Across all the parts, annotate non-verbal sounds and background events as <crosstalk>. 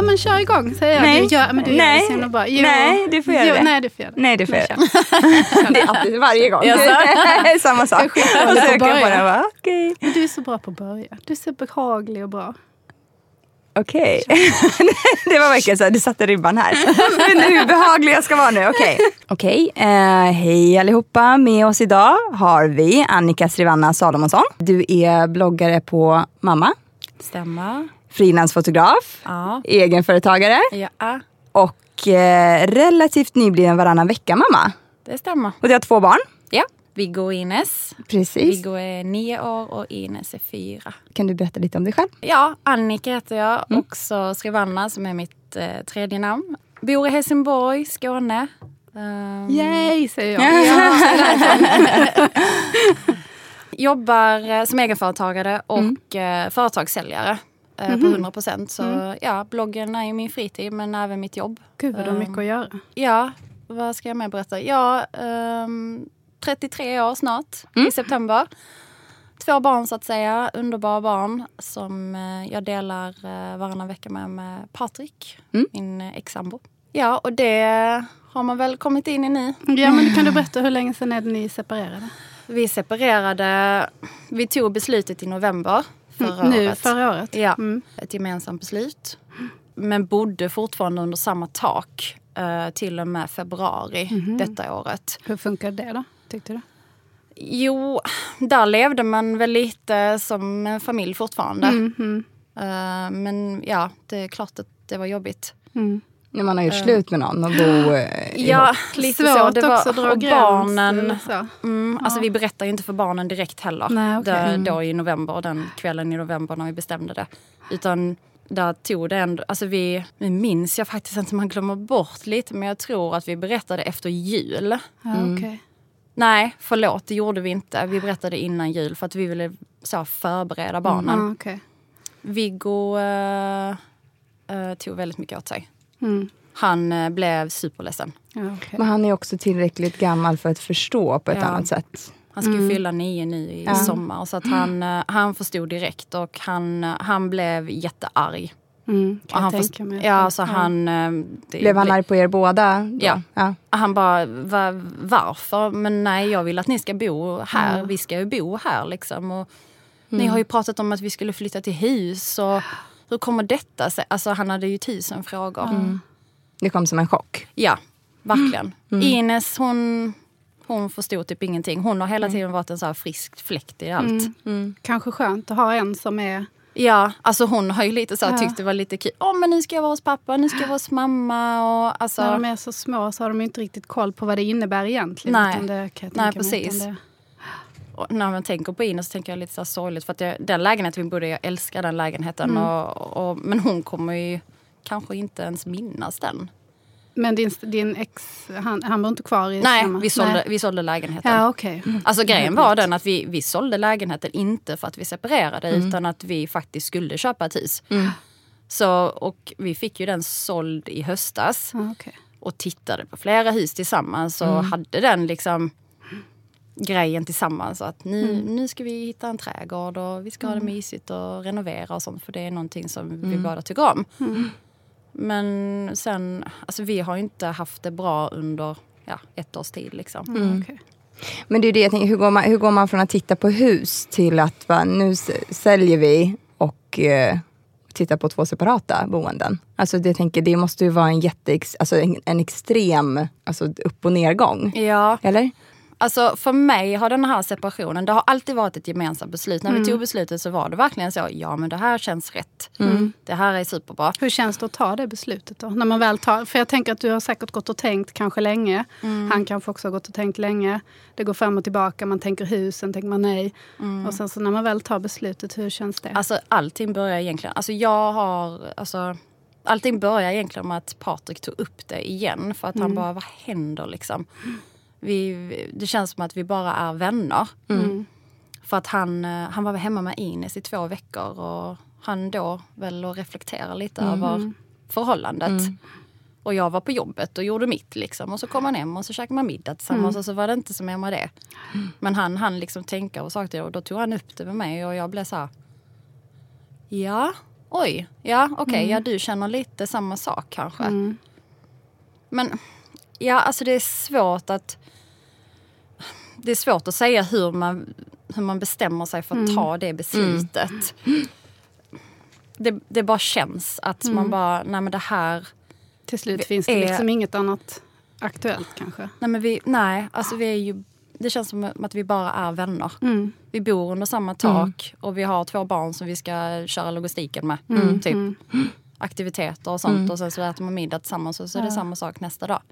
Ja men kör igång säger jag. Nej. Du gör, men du Nej. gör det så bra. Jo. Nej, du får göra jo, det. Nej, du får göra det. Nej, det får jag kör. Det är alltid varje gång. <laughs> Samma sak. Jag väl på söker på början. den. bara, Okej. Men du är så bra på att börja. Du är så behaglig och bra. Okej. <laughs> det var verkligen så här, du satte ribban här. <laughs> Hur behaglig jag ska vara nu. Okej. Okej. eh, hej allihopa. Med oss idag har vi Annika Srivanna Salomonsson. Du är bloggare på Mamma. Stämmer. Frilansfotograf. Ja. Egenföretagare. Ja, Och eh, relativt nybliven varannan vecka-mamma. det stämmer. Och du har två barn. Ja. Viggo och Ines. Precis. Viggo är nio år och Ines är fyra. Kan du berätta lite om dig själv? Ja, Annika heter jag. Mm. Också Skrivanna som är mitt eh, tredje namn. Bor i Helsingborg, Skåne. Um, Yay säger jag. Ja. <laughs> <laughs> Jobbar eh, som egenföretagare och Mm. eh, företagssäljare Mhm. på 100 procent. Så ja, bloggen är ju min fritid men även mitt jobb. Gud vad du har mycket att göra. Ja, vad ska jag mer berätta? Ja, ehm, 33 år snart Mm. i september. Två barn så att säga, underbara barn som eh, jag delar eh, varannan vecka med, med Patrik, Mm. min ex-sambo. Ja, och det har man väl kommit in i nu. Ja men kan du berätta hur länge sedan är det ni separerade? Vi separerade, vi tog beslutet i november förra nu året. förra året? Ja, Mm. ett gemensamt beslut. Men bodde fortfarande under samma tak eh, till och med februari Mhm. detta året. Hur funkar det då? Tyckte du? Jo, där levde man väl lite som en familj fortfarande. Mm, mm, Eh, men ja, det är klart att det var jobbigt. mm. När man har gjort slut med någon och bo eh, Ja, lite så. Det var, också och barnen, eller så. mm, alltså vi berättar ju inte för barnen direkt heller. Nej, okej. Där- Mm. Då i november, den kvällen i november när vi bestämde det. Utan där tog det ändå, alltså vi, nu minns jag faktiskt inte, man glömmer bort lite, men jag tror att vi berättade efter jul. Ja, okej. Nej, förlåt, det gjorde vi inte. Vi berättade innan jul för att vi ville så, förbereda barnen. Ja, okej. Viggo eh, eh, tog väldigt mycket åt sig. Mm. Han eh, blev superledsen. Ja, okej. Men han är också tillräckligt gammal för att förstå på ett Ja. annat sätt. Han ska ju fylla nio nu i Ja. sommar. Så att han, eh, han förstod direkt och han, eh, han blev jättearg. Mm, Och kan han jag först- tänka mig. ja, så han... det Blev han ble- arg på er båda? då? Ja. ja. Han bara, Va, varför? Men nej, jag vill att ni ska bo här. Vi ska ju bo här liksom. Och Ni har ju pratat om att vi skulle flytta till hus. Och hur kommer detta sig? Alltså han hade ju tusen frågor. Det kom som en chock. Ja, verkligen. Ines hon, hon förstod typ ingenting. Hon har hela tiden varit en så här frisk fläkt i allt. Kanske skönt att ha en som är... Ja, alltså hon har ju lite så här, Ja. tyckt det var lite kul. Åh men nu ska jag vara hos pappa, nu ska jag vara hos mamma. Och, alltså, När de är så små så har de inte riktigt koll på vad det innebär egentligen. Nej. Det Nej, precis. det- och när man tänker på Ines så tänker jag lite så sorgligt. För att jag, den lägenheten vi bodde i, jag älskar den lägenheten. Mm. Och, och, men hon kommer ju kanske inte ens minnas den. Men din, din ex, han, han bor inte kvar i Nej, samma- vi sålde, Nej. vi sålde lägenheten. Ja, okej. Alltså grejen var den att vi, vi sålde lägenheten inte för att vi separerade utan att vi faktiskt skulle köpa ett hus. Så, och vi fick ju den såld i höstas okej. och tittade på flera hus tillsammans och hade den liksom grejen tillsammans. Att nu, nu ska vi hitta en trädgård och vi ska ha det mysigt och renovera och sånt för det är någonting som vi båda tycker om. Men sen, alltså vi har inte haft det bra under ja, ett års tid liksom. Mm, okej. Men det är det jag tänker, hur går man, hur går man från att titta på hus till att va, nu säljer vi och eh, tittar på två separata boenden? Alltså det, jag tänker, det måste ju vara en jätte, alltså en, en extrem alltså upp och nedgång. Ja, Eller? Alltså för mig har den här separationen, det har alltid varit ett gemensamt beslut. När vi tog beslutet så var det verkligen så, ja men det här känns rätt. Det här är superbra. Hur känns det att ta det beslutet då? När man väl tar, för jag tänker att du har säkert gått och tänkt kanske länge. Han kanske också har gått och tänkt länge. Det går fram och tillbaka, man tänker hus, sen tänker man nej. Och sen så när man väl tar beslutet, hur känns det? Alltså allting börjar egentligen, alltså jag har, alltså allting börjar egentligen med att Patrik tog upp det igen. För att han bara, vad händer liksom? Vi, det känns som att vi bara är vänner. För att han, eh, han var hemma med Ines i två veckor och han då väl och reflekterar lite över förhållandet. Och jag var på jobbet och gjorde mitt liksom. Och så kom han hem och så käkade man middag tillsammans och så var det inte så mer med det. Men han han liksom tänka och saker och då tog han upp det med mig och jag blev så här. Ja, oj, ja okej, ja du känner lite samma sak kanske. Men ja, alltså det är svårt att det är svårt att säga hur man, hur man bestämmer sig för att ta det beslutet. Det, det bara känns att man bara, nej men det här, Till slut finns det är- liksom inget annat aktuellt kanske. nej men vi, nej, alltså vi är ju, det känns som att vi bara är vänner. Mm. Vi bor under samma tak och vi har två barn som vi ska köra logistiken med. Mm. Typ aktiviteter och sånt och sen så äter man middag tillsammans och så är det samma sak nästa dag.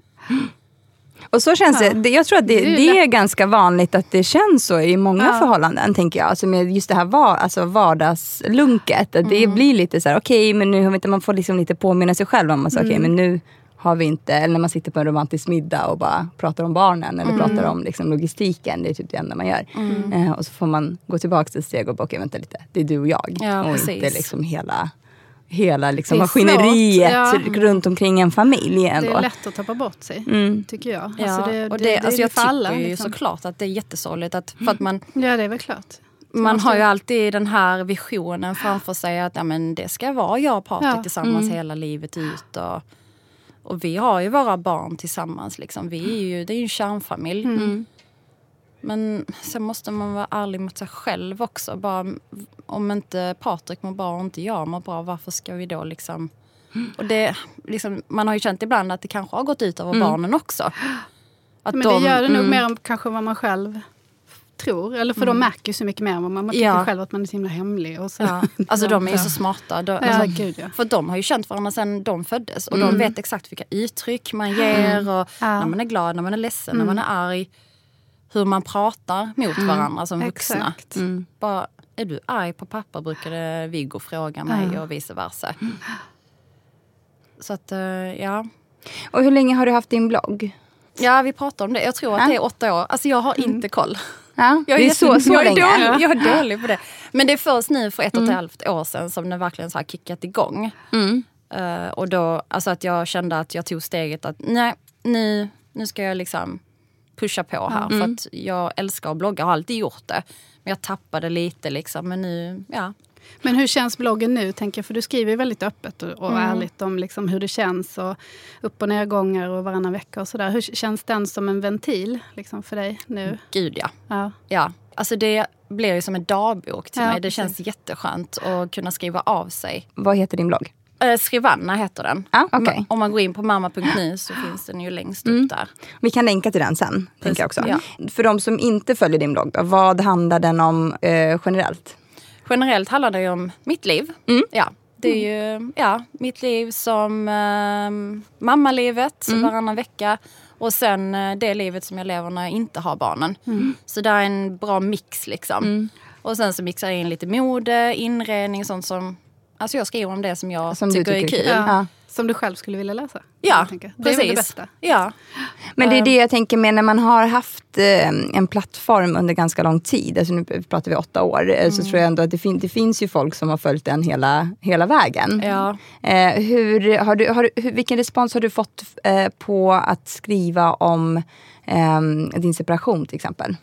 Och så känns Ja. det. Jag tror att det, Det är ganska vanligt att det känns så i många Ja. förhållanden. tänker jag. Alltså med just det här var, alltså vardagslunket. Att Det blir lite så här, okej men nu har vi inte, man får liksom lite påminna sig själv om att mm. okej men nu har vi inte, eller när man sitter på en romantisk middag och bara pratar om barnen eller pratar om liksom logistiken. Det är typ det enda man gör. Eh, och så får man gå tillbaka ett steg och bara, okej vänta lite, det är du och jag. Ja, och precis. inte liksom hela hela liksom Det maskineriet ja. runt omkring en familj. Det Ändå. är lätt att tappa bort sig, Mm. tycker jag. Ja, Alltså det, och det, det, det, alltså är jag för alla. tycker ju liksom. såklart att det är jättesorgligt. Att, för att man, Ja, det är väl klart. man har ju alltid den här visionen framför sig att ja, men det ska vara jag och Patrik Ja, tillsammans hela livet ut. Och, och vi har ju våra barn tillsammans. Liksom. Vi är ju, det är ju en kärnfamilj. Men sen måste man vara ärlig mot sig själv också. Bara, om inte Patrik mår bra och inte jag mår bra, varför ska vi då liksom... Och det, liksom man har ju känt ibland att det kanske har gått ut över barnen också. Att Men de- det gör det nog mm. mer om kanske vad man själv tror. Eller för de märker ju så mycket mer än vad man, man tycker Ja. själv att man är så himla hemlig. Och så. Ja. Alltså de är ju <laughs> så smarta. De, Ja, alltså, gud, ja. För de har ju känt varandra sedan de föddes. Och de vet exakt vilka uttryck man ger. Och. När man är glad, när man är ledsen, när man är arg. Hur man pratar mot varandra som vuxna. Bara, är du arg på pappa brukade Viggo fråga mig Ja. och vice versa. Så att, eh, ja. Och hur länge har du haft din blogg? Ja, vi pratar om det. Jag tror att det är åtta år. Alltså jag har inte koll. Ja, Jag det är jätte- så, så jag är. Dålig, jag är dålig på det. Men det är först nu för ett och ett halvt år sedan som det verkligen så här kickat igång. Mm. Eh, och då, alltså att jag kände att jag tog steget att nej, nu, nu ska jag liksom pusha på här. För att jag älskar att blogga, har alltid gjort det. Men jag tappade lite liksom. Men nu, ja. Men hur känns bloggen nu? Tänker jag? För du skriver ju väldigt öppet och, och Mm. ärligt om liksom hur det känns. Och upp och nedgångar och varannan vecka och sådär. Hur känns den som en ventil liksom, för dig nu? Gud ja. Ja. Ja, alltså det blir ju som en dagbok till Ja, mig. Det precis. känns jätteskönt att kunna skriva av sig. Vad heter din blogg? Eh, Skrivanna heter den. Okej. Ma- Om man går in på mamma.nu så finns den ju längst upp där. Vi kan länka till den sen. Tänker jag också. Ja. För de som inte följer din blogg, då, vad handlar den om eh, generellt? Generellt handlar det ju om mitt liv. Mm. Ja, det är ju ja, mitt liv som eh, mammalivet Mm. varannan vecka. Och sen eh, det livet som jag lever när jag inte har barnen. Mm. Så det är en bra mix liksom. Och sen så mixar jag in lite mode, inredning, sånt som... Alltså jag skriver om det som jag Som tycker, är tycker är kul. kul. Ja. Som du själv skulle vilja läsa? Ja, tänker. Det är precis. väl det bästa? Ja. Men det är det jag tänker med när man har haft eh, en plattform under ganska lång tid, alltså nu pratar vi åtta år, eh, så tror jag ändå att det, fin- det finns ju folk som har följt den hela, hela vägen. Ja. Eh, hur, har du, har, du- hur, vilken respons har du fått eh, på att skriva om din separation till exempel?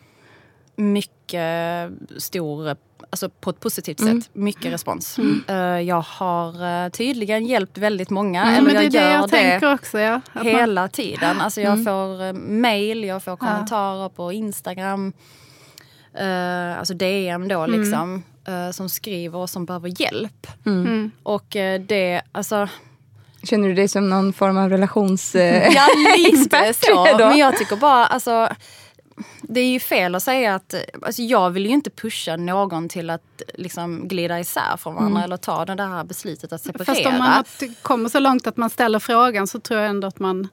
mycket stor alltså på ett positivt Mm. sätt, mycket respons. Eh, jag har eh, tydligen hjälpt väldigt många. Mm, eller men jag det är det gör jag tänker också. Ja. Att man- hela tiden. Alltså jag får uh, mail, jag får Ja. kommentarer på Instagram. eh, alltså DM då liksom. eh, som skriver och som behöver hjälp. Mm. Och eh, det, alltså... Känner du dig som någon form av relations... eh, Ja, lite <laughs> så. då? Men jag tycker bara, alltså... Det är ju fel att säga att, alltså jag vill ju inte pusha någon till att liksom glida isär från varandra eller ta det där beslutet att separera. Fast om man kommer så långt att man ställer frågan så tror jag ändå att man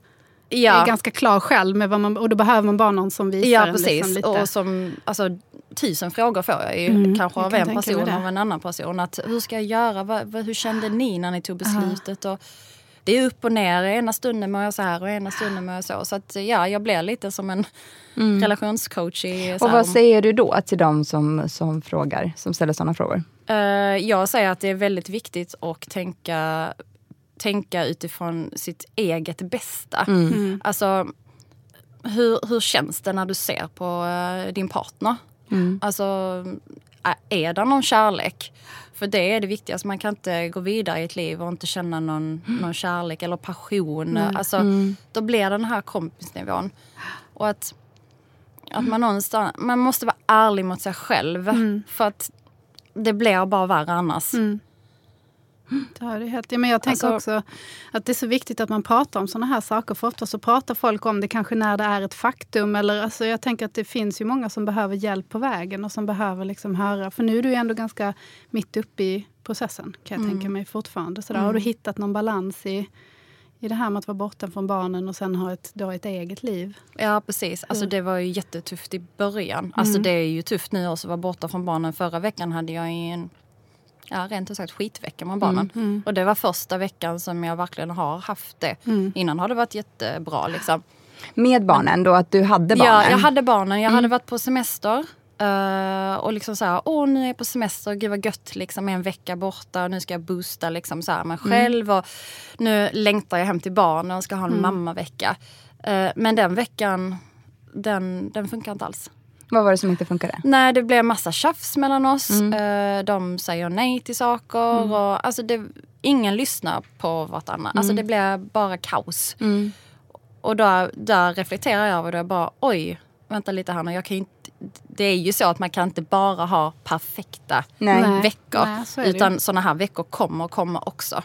är ja. ganska klar själv. Med vad man, och då behöver man bara någon som visar Ja en precis. liksom lite. och som, alltså, tusen frågor får jag ju Mm, kanske av kan en person det. av en annan person. Att, hur ska jag göra? Hur kände ni när ni tog beslutet? Och, det är upp och ner. Ena stunden mår jag så här och ena stunden mår jag så. Så att, ja, jag blir lite som en relationscoach. I, Mm. Och vad säger du då till de som, som frågar, som ställer sådana frågor? Eh, jag säger att det är väldigt viktigt att tänka, tänka utifrån sitt eget bästa. Mm. Alltså, hur, hur känns det när du ser på eh, din partner? Alltså, ä- är det någon kärlek? För det är det viktigaste. Man kan inte gå vidare i ett liv och inte känna någon, någon kärlek eller passion. Alltså, Då blir det den här kompisnivån. Och att, att man någonstans... Man måste vara ärlig mot sig själv. För att det blir bara värre annars. Mm. Det har du helt. Ja, men jag tänker Alltså- också att det är så viktigt att man pratar om såna här saker. För ofta så pratar folk om det kanske när det är ett faktum. Eller, alltså, jag tänker att det finns ju många som behöver hjälp på vägen och som behöver liksom höra. För nu är du ju ändå ganska mitt uppe i processen kan jag tänka mig fortfarande. Sådär. Har du hittat någon balans i, i det här med att vara borta från barnen och sen ha ett, då ett eget liv? Ja precis. Alltså, det var ju jättetufft i början. Alltså, det är ju tufft nu också att vara borta från barnen. Förra veckan hade jag en ja, rent ut sagt skitvecka med barnen. Och det var första veckan som jag verkligen har haft det. Innan har det varit jättebra. Liksom. Med barnen då, att du hade barnen? Ja, jag hade barnen. Jag hade varit på semester. eh, och liksom så här, åh nu är jag på semester, gud vad gött liksom en vecka borta och nu ska jag boosta liksom så här mig själv och nu längtar jag hem till barnen och ska ha en mammavecka. Uh, men den veckan, den, den funkar inte alls. Vad var det som inte funkade? Nej, det blev massa tjafs mellan oss. Mm. Eh, de säger nej till saker. Och, alltså det, ingen lyssnar på vartannat. Alltså Mm. det blev bara kaos. Och då, där reflekterar jag över det. Jag bara, oj, vänta lite här nu. Jag kan inte, det är ju så att man kan inte bara ha perfekta Nej. Veckor. Nej, utan såna här veckor kommer och kommer också.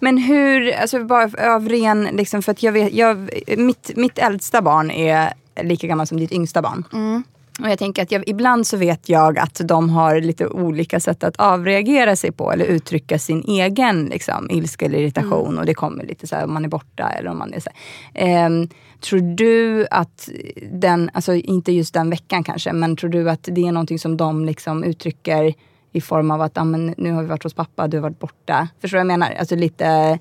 Men hur, alltså bara av ren, liksom, för att jag vet, jag, mitt, mitt äldsta barn är lika gammal som ditt yngsta barn. Och jag tänker att jag, ibland så vet jag att de har lite olika sätt att avreagera sig på eller uttrycka sin egen liksom, ilska eller irritation. Och det kommer lite så här om man är borta eller om man är så. Ehm, tror du att den, alltså inte just den veckan kanske, men tror du att det är någonting som de liksom uttrycker i form av att ah, men, nu har vi varit hos pappa, du har varit borta. Förstår du vad jag menar? Alltså lite,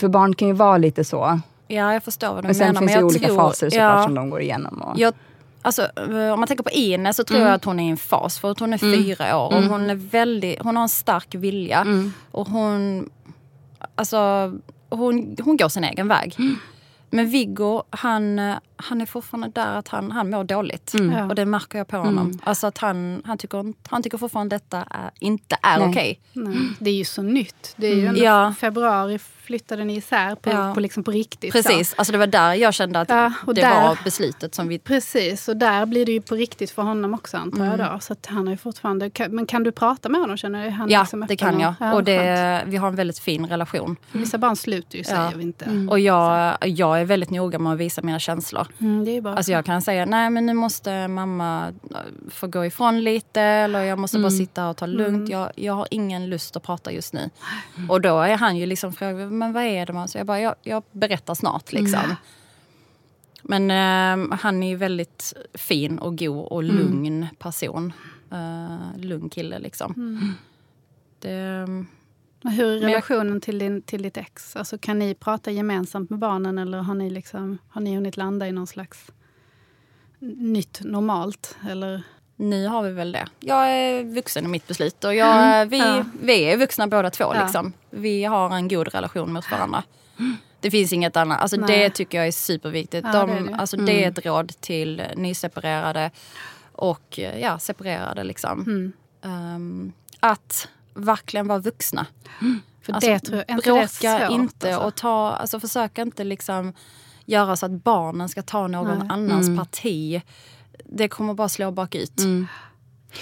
för barn kan ju vara lite så. Ja, jag förstår vad du Men sen menar. finns men det olika tror, faser såklart ja, som de går igenom. Och, Jag, alltså, eh, om man tänker på Ine så tror jag att hon är i en fas. För att hon är fyra år och hon, är väldigt, hon har en stark vilja. Och hon, alltså, hon, hon går sin egen väg. Men Viggo, han, eh, han är fortfarande där att han, han mår dåligt. Ja. Och det märker jag på honom. Alltså att han, han, tycker, han tycker fortfarande detta är, inte är okej. Nej, det är ju så nytt. Det är ju ändå Ja. februari flyttade ni isär på, Ja. på, liksom på riktigt. så. Precis, alltså det var där jag kände att Ja, och det där- var beslutet som vi Precis, och där blir det ju på riktigt för honom också antar jag Mm. då. Så att han är fortfarande, men kan du prata med honom känner? Han Ja, liksom det kan jag. Ja, och det, vi har en väldigt fin relation. Vissa barn slutar ju säger Ja. vi inte. Och jag, jag är väldigt noga med att visa mina känslor. Mm, det är ju bara Alltså jag kan säga, nej men nu måste mamma äh, få gå ifrån lite eller jag måste bara sitta och ta lugnt. Jag, jag har ingen lust att prata just nu. Och då är han ju liksom frågar, men vad är det? man? Så jag bara, jag, jag berättar snart liksom. Men eh, han är ju väldigt fin och god och lugn person. Uh, lugn kille liksom. Det, Men Hur är Men jag- relationen till, din, till ditt ex? Alltså, kan ni prata gemensamt med barnen eller har ni, liksom, har ni hunnit landa i någon slags nytt normalt? Eller? Nu har vi väl det. Jag är vuxen i mitt beslut och jag, vi, Ja. vi är vuxna båda två. Ja. Liksom. Vi har en god relation mot varandra. Det finns inget annat. Alltså, Nej. det tycker jag är superviktigt. Ja, De, det är det. Alltså, det är ett råd till nyseparerade och ja, separerade. Liksom. ehm, att verkligen vara vuxna. För Alltså, det tror jag bråka svårt, inte alltså. och ta, alltså försöka inte liksom göra så att barnen ska ta någon Nej. annans Mm. parti. Det kommer bara slå bakut.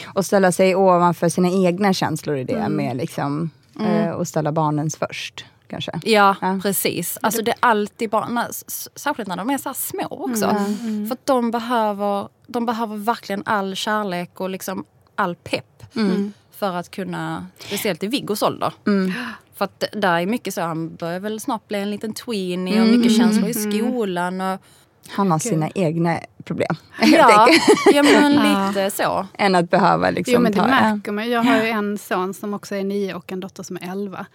Och ställa sig ovanför sina egna känslor i det Mm. med liksom, eh, och ställa barnens först. Kanske. Ja, Ja. precis. Alltså det är alltid barn, särskilt när de är så här små också. Mm. För att de behöver, de behöver verkligen all kärlek och liksom all pepp. Mm. För att kunna, speciellt i Viggos ålder. För att det- där är mycket så, han börjar väl snart bli en liten tweenie och mycket känslor i skolan. Och, Han har sina egna problem. <laughs> ja, ja, men <laughs> lite så. Än att behöva liksom Jo men det ta... märker man. Jag har ju en son som också är nio och en dotter som är elva.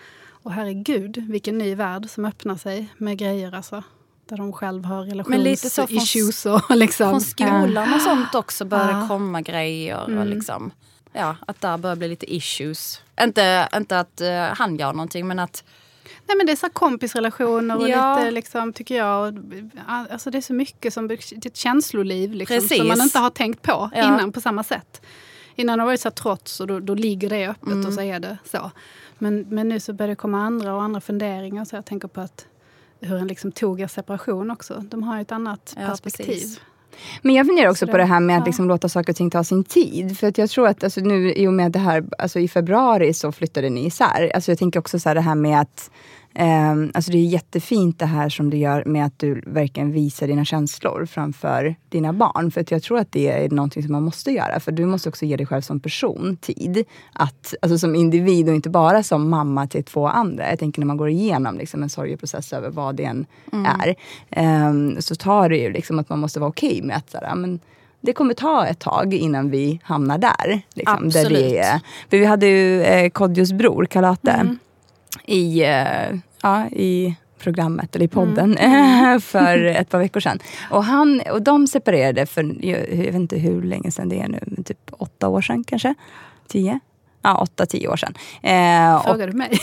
Och herregud, vilken ny värld som öppnar sig med grejer alltså. Där de själv har från- relationsissues och liksom. Från skolan och sånt också börjar Ja. komma grejer. Och liksom, ja, att där börjar bli lite issues. Inte, inte att eh, han gör någonting men att Nej men det är så kompisrelationer och Ja. lite liksom tycker jag. och- Alltså det är så mycket som ett känsloliv liksom, Precis. som man inte har tänkt på Ja. innan på samma sätt. Innan har det varit så trots och då, då ligger det öppet Mm. och så är det så. Men, men nu så börjar det komma andra och andra funderingar. Så jag tänker på att hur en liksom tog er separation också. De har ett annat Ja, perspektiv. precis. Men jag funderar också Så på det- här med att liksom låta saker och ting ta sin tid. För att jag tror att alltså, nu i och med det här, alltså i februari så flyttade ni isär. Alltså jag tänker också så här det här med att ehm, alltså det är jättefint det här som du gör med att du verkligen visar dina känslor framför dina barn. För att jag tror att det är någonting som man måste göra. För du måste också ge dig själv som person tid. Att, alltså som individ och inte bara som mamma till två andra. Jag tänker när man går igenom liksom en sorgeprocess över vad det än är. ehm, så tar det ju liksom att man måste vara okej med att så här, ja, men, det kommer ta ett tag innan vi hamnar där. Liksom, där Absolut. det är. För vi hade ju eh, Kodjos bror, Karate, i, eh, ja, i programmet, eller i podden, <laughs> för ett par veckor sedan. Och, han, och de separerade för, jag, vet inte hur länge sedan det är nu, men typ åtta år sedan kanske? Tio? Ja, åtta, tio år sedan. Eh, och, Frågar du mig? <laughs>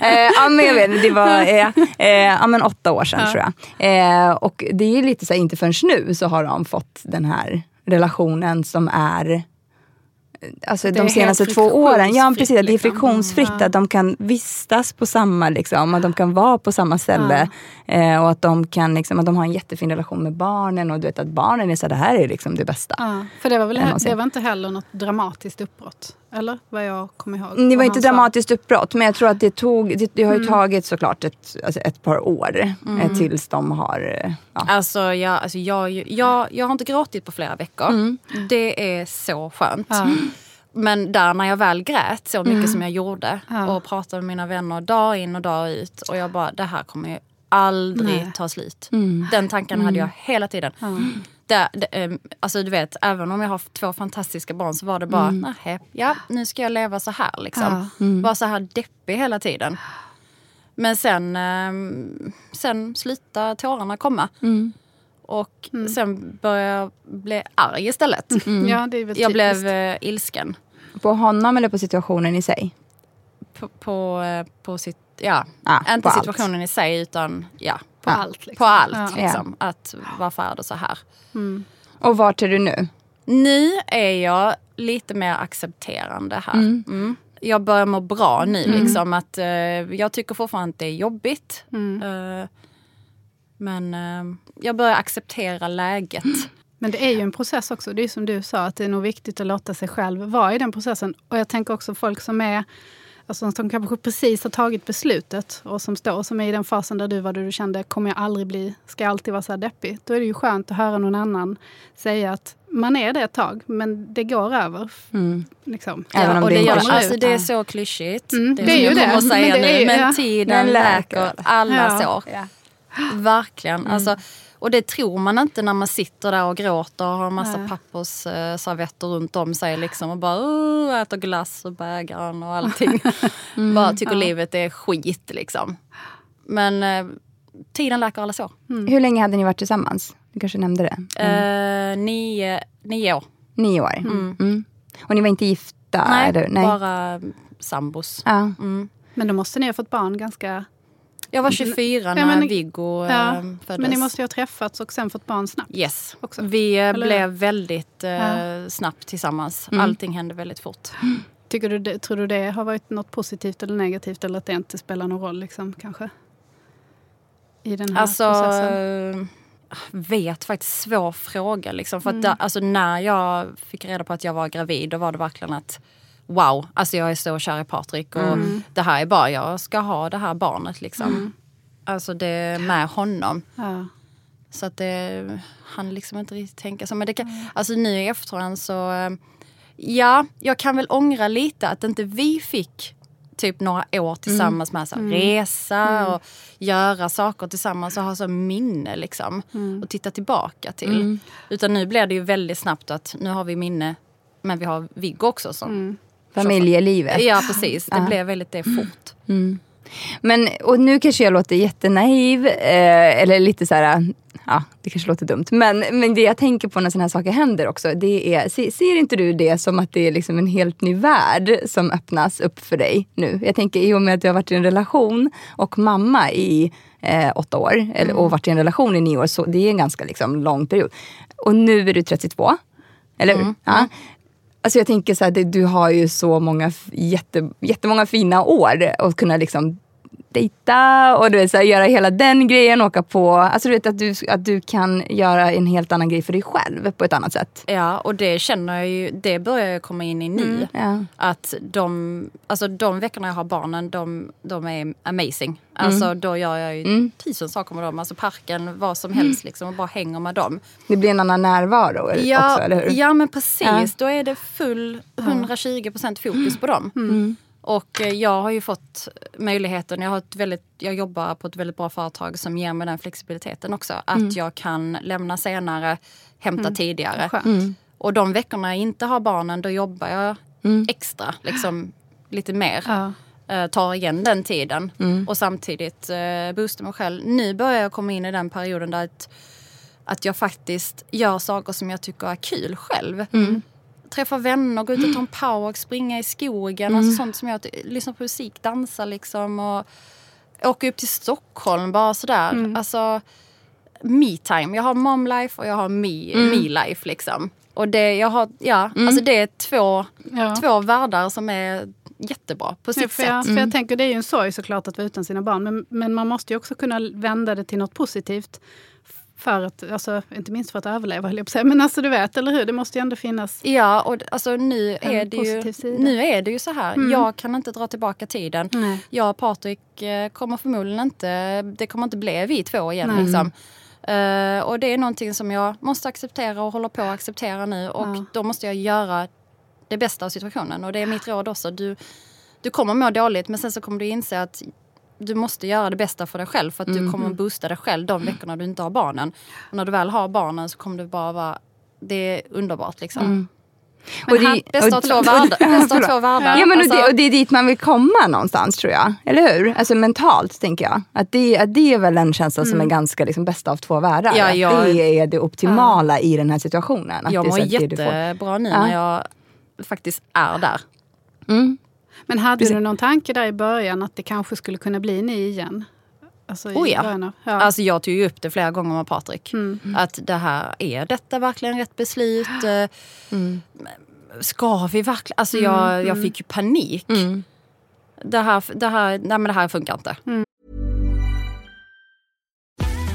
eh, ja, men jag vet, det var <laughs> eh, eh, ja, men åtta år sedan tror jag. Eh, och det är lite så här, inte förrän nu så har de fått den här relationen som är Alltså de senaste två åren. Ja precis, att det är liksom. friktionsfritt. Mm, ja. Att de kan vistas på samma, liksom, att de kan vara på samma ställe. Eh, och att de kan liksom, att de har en jättefin relation med barnen. Och du vet att barnen är så det här är liksom det bästa. Ja, för det var, väl, någonsin. det var inte heller något dramatiskt uppbrott? Eller? Vad jag kommer ihåg. Det var inte dramatiskt uppbrott, men jag tror att det tog, det, det har ju Mm. tagit såklart ett, alltså ett par år eh, tills de har... Ja. Alltså, jag, alltså jag, jag, jag har inte gråtit på flera veckor. Det är så skönt. Ja. Men där när jag väl grät så mycket som jag gjorde Ja. och pratade med mina vänner dag in och dag ut och jag bara, det här kommer ju aldrig Nej. ta slut. Den tanken hade jag hela tiden. Det, det, ehm, alltså du vet, även om jag har två fantastiska barn så var det bara, mm. ja nu ska jag leva så här liksom. Bara så här deppig hela tiden. Men sen, ehm, sen slutade tårarna komma. Och sen började jag bli arg istället. Ja, det är väl Jag blev typiskt. eh, ilsken. På honom eller på situationen i sig? På, på, eh, på sitt, ja, Ah, inte på allt. situationen i sig utan ja, På Ja. allt. Liksom. på allt. Ja. Liksom. Att varför är det så här? Och vart är du nu? Nu är jag lite mer accepterande här. Mm. Jag börjar må bra nu. Liksom, att, eh, jag tycker fortfarande att det är jobbigt. Eh, men eh, jag börjar acceptera läget. Men det är ju en process också. Det är som du sa, att det är nog viktigt att låta sig själv vara i den processen. Och jag tänker också folk som är Alltså som kanske precis har tagit beslutet och som står som är i den fasen där du var, där du kände kommer jag aldrig bli, ska jag alltid vara så här deppig? Då är det ju skönt att höra någon annan säga att man är det ett tag, men det går över. Liksom. Även om och det det, gör, alltså, det är Ja. så klyschigt. Mm, det det är som ju det. att säga Men det är nu. Men ja. tiden Den läker alla Ja. sår. Verkligen. Alltså, och det tror man inte när man sitter där och gråter och har en massa Nej. pappers eh, servetter runt om sig liksom och bara oh, äter glass och bägaren och allting. <laughs> bara tycker livet är skit liksom. Men eh, tiden läker alla sår. Hur länge hade ni varit tillsammans? Du kanske nämnde det? Eh, nio, nio år. Nio år? Mm. Och ni var inte gifta? Nej, eller? bara sambos. Ja. Mm. Men då måste ni ha fått barn ganska... Jag var 24 Ja, när men- Viggo Ja, eh, föddes. Men ni måste ju ha träffats och sen fått barn snabbt. Yes. också. Vi eh, Eller- blev väldigt eh, Ja. snabbt tillsammans. Mm. Allting hände väldigt fort. <gasps> Tycker du det, tror du det har varit något positivt eller negativt eller att det inte spelar någon roll liksom, kanske? I den här Alltså, processen? eh, vet faktiskt svår fråga. Liksom. För att Mm. da, alltså, när jag fick reda på att jag var gravid då var det verkligen att wow, alltså jag är så kär i Patrik och Mm. det här är bara, jag ska ha det här barnet liksom. Alltså det med honom. Ja. Så att det han liksom inte riktigt tänka så. Men det kan, alltså nu i efterhand så, eh, ja, jag kan väl ångra lite att inte vi fick typ några år tillsammans med så här, resa och göra saker tillsammans och ha så minne liksom. Och titta tillbaka till. Utan nu blir det ju väldigt snabbt att nu har vi minne men vi har Viggo också som Familjelivet. Ja precis, det Ja. blev väldigt det fort. Men, och nu kanske jag låter jättenaiv, eh, eller lite så här, ja det kanske låter dumt. Men, men det jag tänker på när sådana här saker händer också, det är, se, ser inte du det som att det är liksom en helt ny värld som öppnas upp för dig nu? Jag tänker i och med att du har varit i en relation och mamma i eh, åtta år, eller, och varit i en relation i nio år, så det är en ganska liksom, lång period. Och nu är du 32, eller hur? Ja. Alltså jag tänker så här, det, du har ju så många jätte, jättemånga fina år att kunna liksom dejta och du vet, så här, göra hela den grejen, åka på... Alltså du vet att du, att du kan göra en helt annan grej för dig själv på ett annat sätt. Ja och det känner jag ju, det börjar jag komma in i nu. Ja. Att de, alltså de veckorna jag har barnen, de, de är amazing. Alltså då gör jag ju tusen saker med dem. Alltså parken, vad som helst liksom och bara hänger med dem. Det blir en annan närvaro Ja, också, eller hur? ja men precis. Ja. Då är det full 120% fokus på dem. Mm. Och eh, jag har ju fått möjligheten, jag, har ett väldigt, jag jobbar på ett väldigt bra företag som ger mig den flexibiliteten också. Att Mm. jag kan lämna senare, hämta tidigare. Skönt. Mm. Och de veckorna jag inte har barnen, då jobbar jag extra. Liksom, lite mer. Ja. Eh, tar igen den tiden. Och samtidigt uh, boostar mig själv. Nu börjar jag komma in i den perioden där att, att jag faktiskt gör saker som jag tycker är kul själv. Träffa vänner, gå ut och ta en powerwalk, springa i skogen. Alltså sånt som jag lyssnar på musik, dansa liksom. Och åka upp till Stockholm bara sådär. Alltså me-time. Jag har mom-life och jag har me- me-life liksom. Och det, jag har, ja, alltså det är två, Ja. två världar som är jättebra på sitt Ja, för, jag, sätt. för jag tänker det är ju en sorg såklart att vara utan sina barn. Men, men man måste ju också kunna vända det till något positivt. För att, alltså, inte minst för att överleva höll jag på att säga. Men alltså du vet, eller hur? Det måste ju ändå finnas. Ja, och alltså nu är det ju, sida. Mm. nu är det ju så här. Jag kan inte dra tillbaka tiden. Nej. Jag och Patrik eh, kommer förmodligen inte, det kommer inte bli vi två igen. Nej. Liksom. Eh, och det är någonting som jag måste acceptera och håller på att acceptera nu. Och Ja. då måste jag göra det bästa av situationen. Och det är mitt råd också. Du, du kommer må dåligt men sen så kommer du inse att du måste göra det bästa för dig själv för att du kommer att boosta dig själv de veckorna du inte har barnen. Och när du väl har barnen så kommer du bara vara, det är underbart liksom. Och det- <laughs> <laughs> Bästa av och-. Bästa av två världar. Ja, men och, Alltså- det, och det är dit man vill komma någonstans tror jag. Eller hur? Alltså mentalt tänker jag. Att det, att det är väl en känsla som är ganska liksom, bästa av två världar. Mm. Ja, Att jag- det är det optimala i den här situationen. Att Jag det mår att det jättebra nu Ja. när jag faktiskt är där. Men hade Precis. du någon tanke där i början att det kanske skulle kunna bli ni igen? Alltså Oh ja. början av- ja. Alltså jag tog ju upp det flera gånger med Patrik. Mm. Att det här, är detta verkligen rätt beslut? <gasps> Eh, Mm. Ska vi verkligen? Alltså jag, Mm, jag fick ju panik. Det, här, det, här, nej men det här funkar inte.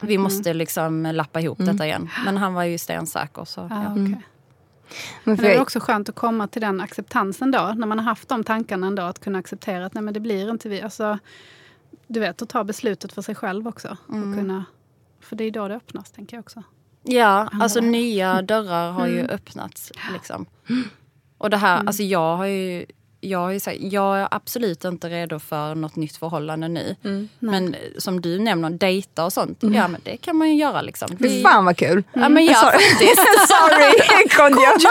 Vi måste liksom lappa ihop detta igen. Men han var ju stensäker. Så, Ja, ja. okej. Men Men det är också skönt att komma till den acceptansen då, när man har haft de tankarna ändå, att kunna acceptera att nej men det blir inte vi. Alltså, du vet, att ta beslutet för sig själv också. Och kunna, för det är då det öppnas, tänker jag också. Ja, alltså nya dörrar har ju öppnats. Liksom. Och det här, alltså jag har ju... Jag, ju sagt, jag är absolut inte redo för något nytt förhållande nu. Men som du nämner, dejta och sånt. Ja men det kan man ju göra liksom. fy Det- fan vad kul. Ja men ja, <laughs> Sorry. faktiskt. <laughs> Sorry, <laughs> Kodjo.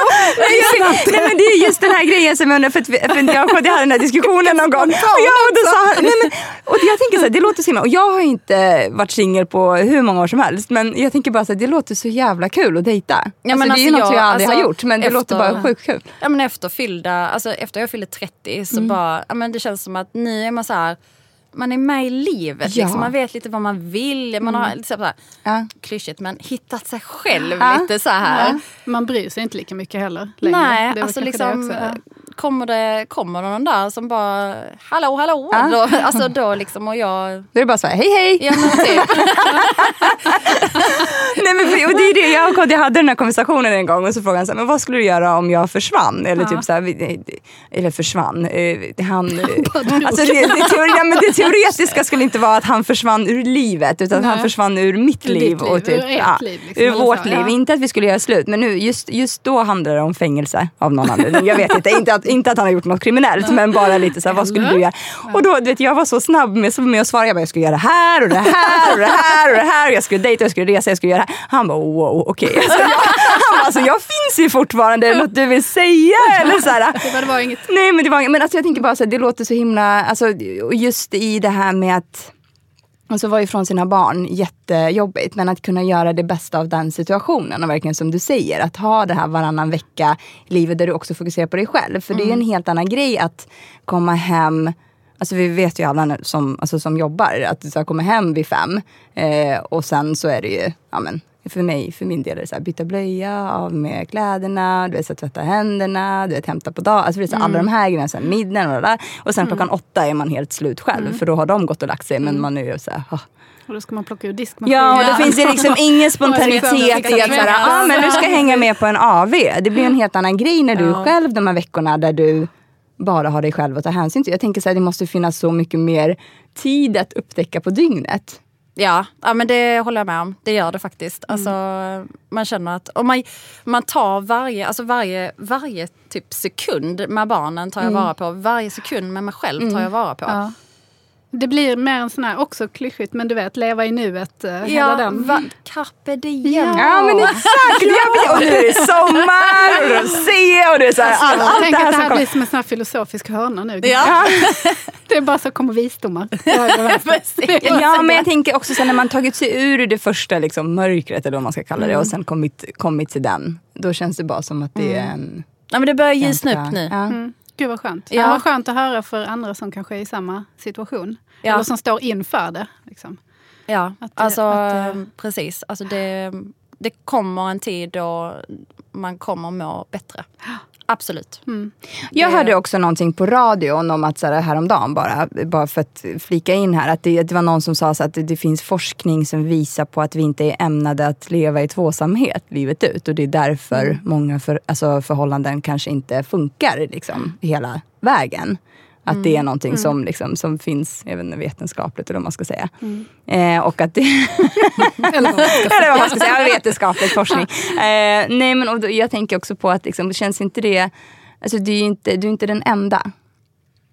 Nej men det är just den här grejen som jag undrar, för, att vi, för jag och Kodjo hade den här diskussionen någon gång. Och, jag, och, då sa nej men, och jag tänker så här, det låter så himla, och jag har inte varit singel på hur många år som helst. Men jag tänker bara så här, det låter så jävla kul att dejta. Ja, alltså, men det är ju alltså något jag- jag aldrig alltså, har gjort men det efter- låter bara sjukt kul. Ja, men efter, fyllda, alltså efter jag fyllde 30 så Mm. bara, ja, men det känns som att nu är man så här, man är med i livet. Ja. Liksom. Man vet lite vad man vill. Man har liksom så här, Ja. klyschigt men hittat sig själv Ja. lite så här. Ja. Man bryr sig inte lika mycket heller längre. Nej, Det är väl alltså liksom det också, ja. Kommer, det, kommer det någon där som bara hallå hallå. Ja. Då, alltså då liksom och jag, Då är det bara så här, hej hej. ja men typ. <laughs> Nej, men, för- och det är det, jag och Kodjo hade den här konversationen en gång och så frågade han så här, men vad skulle du göra om jag försvann? Eller typ så här, vi- eller försvann. eh, Han, alltså det, det, teori, men det teoretiska skulle inte vara att han försvann ur livet utan att han Nej. försvann ur mitt Ur ditt liv. liv, och typ, ur ja, liv, liksom, ur vårt så, liv. ja. Inte att vi skulle göra slut men nu, just, just då handlar det om fängelse av någon anledning. Jag vet inte, inte att, inte att han har gjort något kriminellt men bara lite så här, vad skulle du göra? Och då, du vet, jag var så snabb med, med att svara, jag, bara, jag skulle göra det här och det här och det här och det här. Jag skulle dejta, jag skulle resa, jag skulle göra det här. Han bara wow, okej. Alltså, jag, han bara, alltså, jag finns ju fortfarande, är det något du vill säga? Eller så här, <laughs> Det var, inget... Nej men det var men alltså jag tänker bara så här, det låter så himla, alltså just i det här med att Alltså vara ifrån sina barn, jättejobbigt. Men att kunna göra det bästa av den situationen. Och verkligen som du säger, att ha det här varannan vecka i livet där du också fokuserar på dig själv. För det är en helt annan grej att komma hem Alltså vi vet ju alla nu som, alltså som jobbar att du ska komma hem vid fem eh, och sen så är det ju, ja men för mig, för min del är det så här, byta blöja, av med kläderna, du vet, så här, tvätta händerna, du vet, hämta på dagen. Alltså, det är så här, alla de här grejerna, så här, middagen och det där. Och sen klockan åtta är man helt slut själv för då har de gått och lagt sig men man är så här. Och då ska man plocka ur diskmaskinen. Ja, och det finns ju liksom <laughs> ingen spontanitet i att såhär, ah, men du ska hänga med på en AV. Det blir en helt annan grej när du är själv de här veckorna där du bara har dig själv att ta hänsyn till. Jag tänker så här, det måste finnas så mycket mer tid att upptäcka på dygnet. Ja, ja, men det håller jag med om. Det gör det faktiskt. Mm. Alltså, man känner att om man, man tar varje, alltså varje, varje typ sekund med barnen tar jag vara på. Varje sekund med mig själv tar jag vara på. Mm. Ja. Det blir mer en sån här, också klyschigt, men du vet, leva i nuet. hela Ja, den. va, carpe diem. Ja men exakt! Ja. Och nu är det sommar och rosé och det är så här, allt, allt Tänk det här att det som här blir som en sån här filosofisk hörna nu. Ja. <laughs> Det är bara så kommer visdomar. <laughs> Ja <laughs> men jag tänker också sen när man tagit sig ur det första liksom, mörkret eller vad man ska kalla det och sen kommit, kommit till den. Då känns det bara som att det är en... Ja, men det börjar ljusna upp nu. Ja. Mm. Gud vad skönt. Ja. Ja. Vad skönt att höra för andra som kanske är i samma situation. Ja. Eller som står inför det. Liksom. Ja, det- alltså det- precis. Alltså det, det kommer en tid då man kommer må bättre. Absolut. Jag Det- hörde också någonting på radion om att så här, häromdagen bara, bara för att flika in här, att det, det var någon som sa så att det, det finns forskning som visar på att vi inte är ämnade att leva i tvåsamhet livet ut och det är därför många för, alltså, förhållanden kanske inte funkar liksom, hela vägen. Att det är någonting som, liksom, som finns inte, vetenskapligt eller vad man ska säga. Eh, och att det, <laughs> Eller vad man ska <laughs> säga, vetenskaplig forskning. <laughs> Eh, nej men och då, jag tänker också på att liksom, det känns inte det, alltså du är inte, du är inte den enda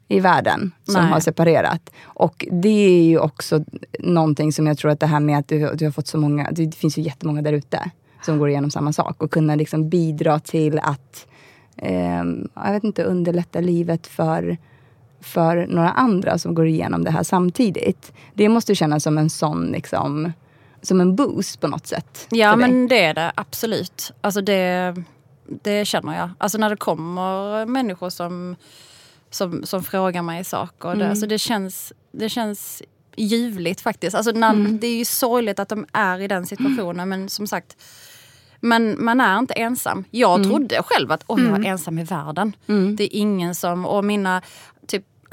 i världen som Nej. har separerat. Och det är ju också någonting som jag tror att det här med att du, du har fått så många, det finns ju jättemånga där ute som går igenom samma sak och kunna liksom bidra till att, ehm, jag vet inte, underlätta livet för för några andra som går igenom det här samtidigt. Det måste kännas som en sån liksom, som en boost på något sätt. Ja men det är det absolut. Alltså det, det känner jag. Alltså när det kommer människor som, som, som frågar mig saker. Det, alltså det, känns, det känns ljuvligt faktiskt. Alltså när, Det är ju sorgligt att de är i den situationen men som sagt men man är inte ensam. Jag trodde själv att oh, jag är ensam i världen. Det är ingen som... Och mina,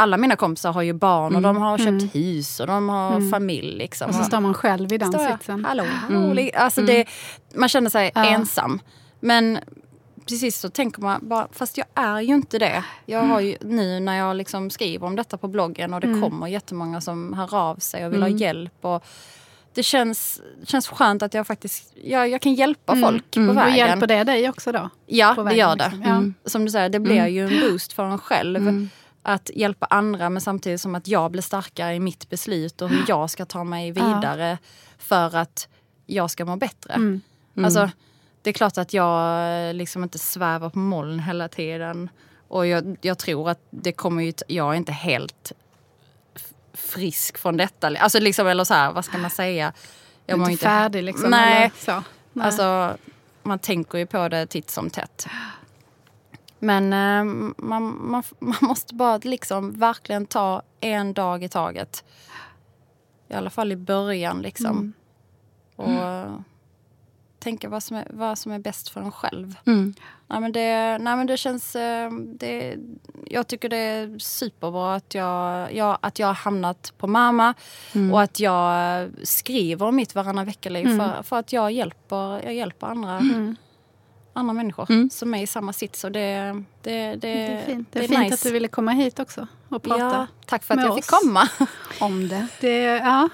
alla mina kompisar har ju barn och de har köpt hus och de har familj. Liksom. Och så står man själv i den Står sitsen. Hallå, hallå. Alltså det, man känner sig Ja. ensam. Men precis så tänker man bara, fast jag är ju inte det. Jag har ju nu när jag liksom skriver om detta på bloggen och det kommer jättemånga som hör av sig och vill ha hjälp. Och det känns, känns skönt att jag faktiskt jag, jag kan hjälpa folk på Och vägen. hjälper det dig också då? Ja, på det gör det. liksom? Ja. Mm. Som du säger, det blir ju en boost för en själv. Att hjälpa andra men samtidigt som att jag blir starkare i mitt beslut och hur jag ska ta mig vidare för att jag ska må bättre. Mm. Alltså, det är klart att jag eh, liksom inte svävar på moln hela tiden. Och jag, jag tror att det kommer ju... Jag är inte helt frisk från detta. Alltså liksom, eller så här, vad ska man säga? Jag Du är inte färdig liksom? Nej. Eller så. Nej. Alltså, man tänker ju på det titt som tätt. <gasps> Men eh, man, man, <laughs> man måste bara liksom verkligen ta en dag i taget. I alla fall i början liksom. Och eh, tänka vad som, är, vad som är bäst för en själv. Mm. Nej, men det, nej, men det känns... eh, Det, jag tycker det är superbra att jag, jag, att jag har hamnat på mamma och att jag skriver om mitt varannan vecka-liv för, för att jag hjälper, jag hjälper andra, andra människor som är i samma sits. Och det, det, det, det är fint, det är det fint nice. att du ville komma hit också och prata Ja, tack för att jag fick oss. komma. <laughs> om det. det ja.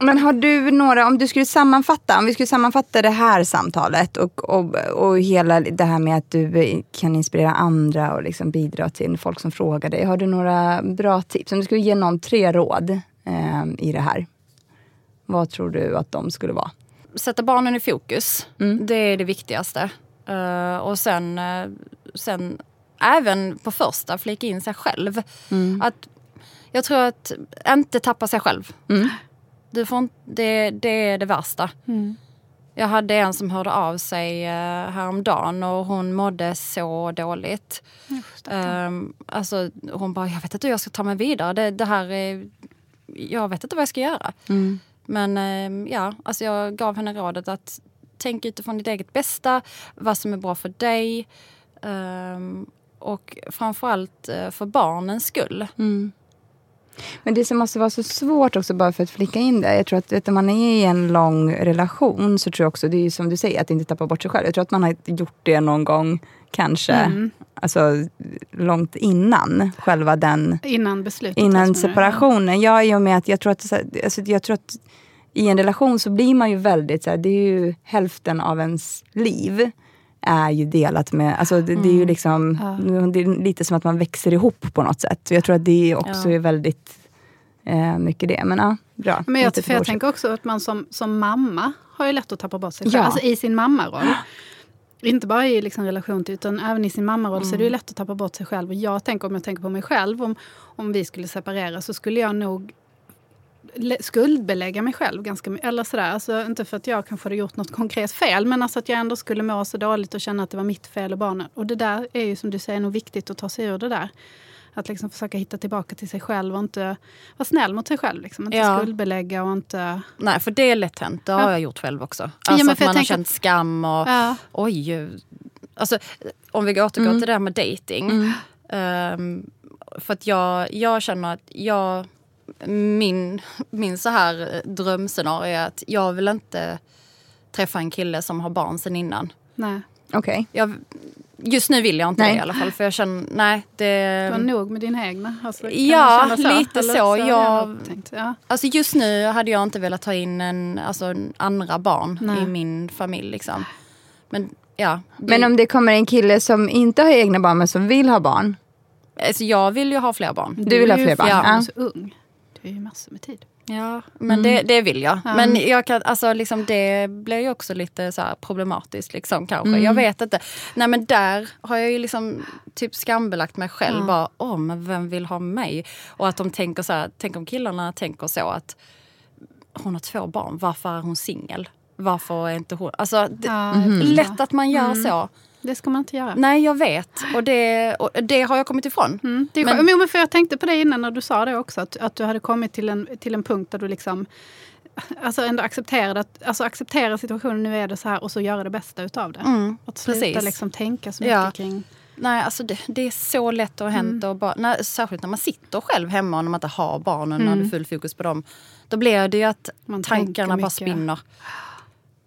Men har du några, om du skulle sammanfatta, om vi skulle sammanfatta det här samtalet och, och, och hela det här med att du kan inspirera andra och liksom bidra till folk som frågar dig. Har du några bra tips? Om du skulle ge någon tre råd eh, i det här. Vad tror du att de skulle vara? sätta barnen i fokus. Mm. Det är det viktigaste. Eh, och sen, eh, sen även på första flika in sig själv. Mm. Att, jag tror att inte tappa sig själv. Du får inte, det, det är det värsta. Mm. Jag hade en som hörde av sig uh, häromdagen och hon mådde så dåligt. Um, alltså, hon bara, jag vet inte hur jag ska ta mig vidare. Det, det här är, jag vet inte vad jag ska göra. Men eh, ja, alltså jag gav henne rådet att tänk utifrån ditt eget bästa, vad som är bra för dig. ehm, och framförallt eh, för barnens skull. Men det som måste vara så svårt också, bara för att flika in det. Jag tror att vet, du, om man är i en lång relation så tror jag också, det är ju som du säger, att inte tappa bort sig själv. Jag tror att man har gjort det någon gång, kanske, alltså långt innan själva den Innan beslutet. innan separationen. Ja, i och med att jag tror att, alltså, jag tror att i en relation så blir man ju väldigt, så här, det är ju hälften av ens liv är ju delat med, alltså det, det är ju liksom, det är lite som att man växer ihop på något sätt. Jag tror att det också Ja. är väldigt eh, mycket det. Men ja, bra. Men jag, för jag tänker också att man som, som mamma har ju lätt att tappa bort sig Ja. själv. Alltså i sin mammaroll. Inte bara i liksom relation till, utan även i sin mammaroll så är det Mm. ju lätt att tappa bort sig själv. Och jag tänker, om jag tänker på mig själv, om, om vi skulle separera så skulle jag nog skuldbelägga mig själv ganska mycket. Eller sådär, alltså, inte för att jag kanske hade gjort något konkret fel, men alltså att jag ändå skulle må så dåligt och känna att det var mitt fel och barnen. Och det där är ju som du säger nog viktigt att ta sig ur det där. Att liksom försöka hitta tillbaka till sig själv och inte vara snäll mot sig själv. Liksom. Inte Ja. skuldbelägga och inte... Nej, för det är lätt hänt. Det har Ja. jag gjort själv också. Ja, Alltså men att man har tänker känt skam och Ja. oj. Alltså, om vi återgår till det här med dating. ehm, för att jag, jag känner att jag... Min, min så här eh, drömscenario är att jag vill inte träffa en kille som har barn sen innan. Nej, Okej. Jag, just nu vill jag inte Nej. det i alla fall. För jag känner, nej det... det var nog med dina egna. Alltså, Ja, känna lite Eller så. har Jag- tänkt, ja. Alltså just nu hade jag inte velat ta in en, alltså en andra barn Nej. i min familj. Liksom. Men ja. Det, Men om det kommer en kille som inte har egna barn men som vill ha barn. alltså jag vill ju ha fler barn. Du vill är ha fler barn? Ja. så ung. Du är ju massor med tid. Ja, men det, det vill jag. Men jag kan, alltså, liksom, det blir ju också lite så här problematiskt liksom, kanske. Jag vet inte. Nej men där har jag ju liksom typ skambelagt mig själv. Bara, åh men vem vill ha mig? Och att de tänker så här, tänk om killarna tänker så att hon har två barn, varför är hon singel? Varför är inte hon... Alltså, det, Ja, lätt att man gör så. Det ska man inte göra. Nej, jag vet. Och det, och det har jag kommit ifrån. Mm, det är Men- men, för jag tänkte på det innan när du sa det också. Att, att du hade kommit till en, till en punkt där du liksom Alltså ändå accepterade att, alltså acceptera situationen, nu är det så här och så göra det bästa utav det. Mm, att sluta precis. liksom tänka så mycket Ja. kring... Nej, alltså det, det är så lätt att ha hänt. Och bara, när, särskilt när man sitter själv hemma och när man inte har barnen och hade full fokus på dem. Då blir det ju att Man tankarna bara spinner.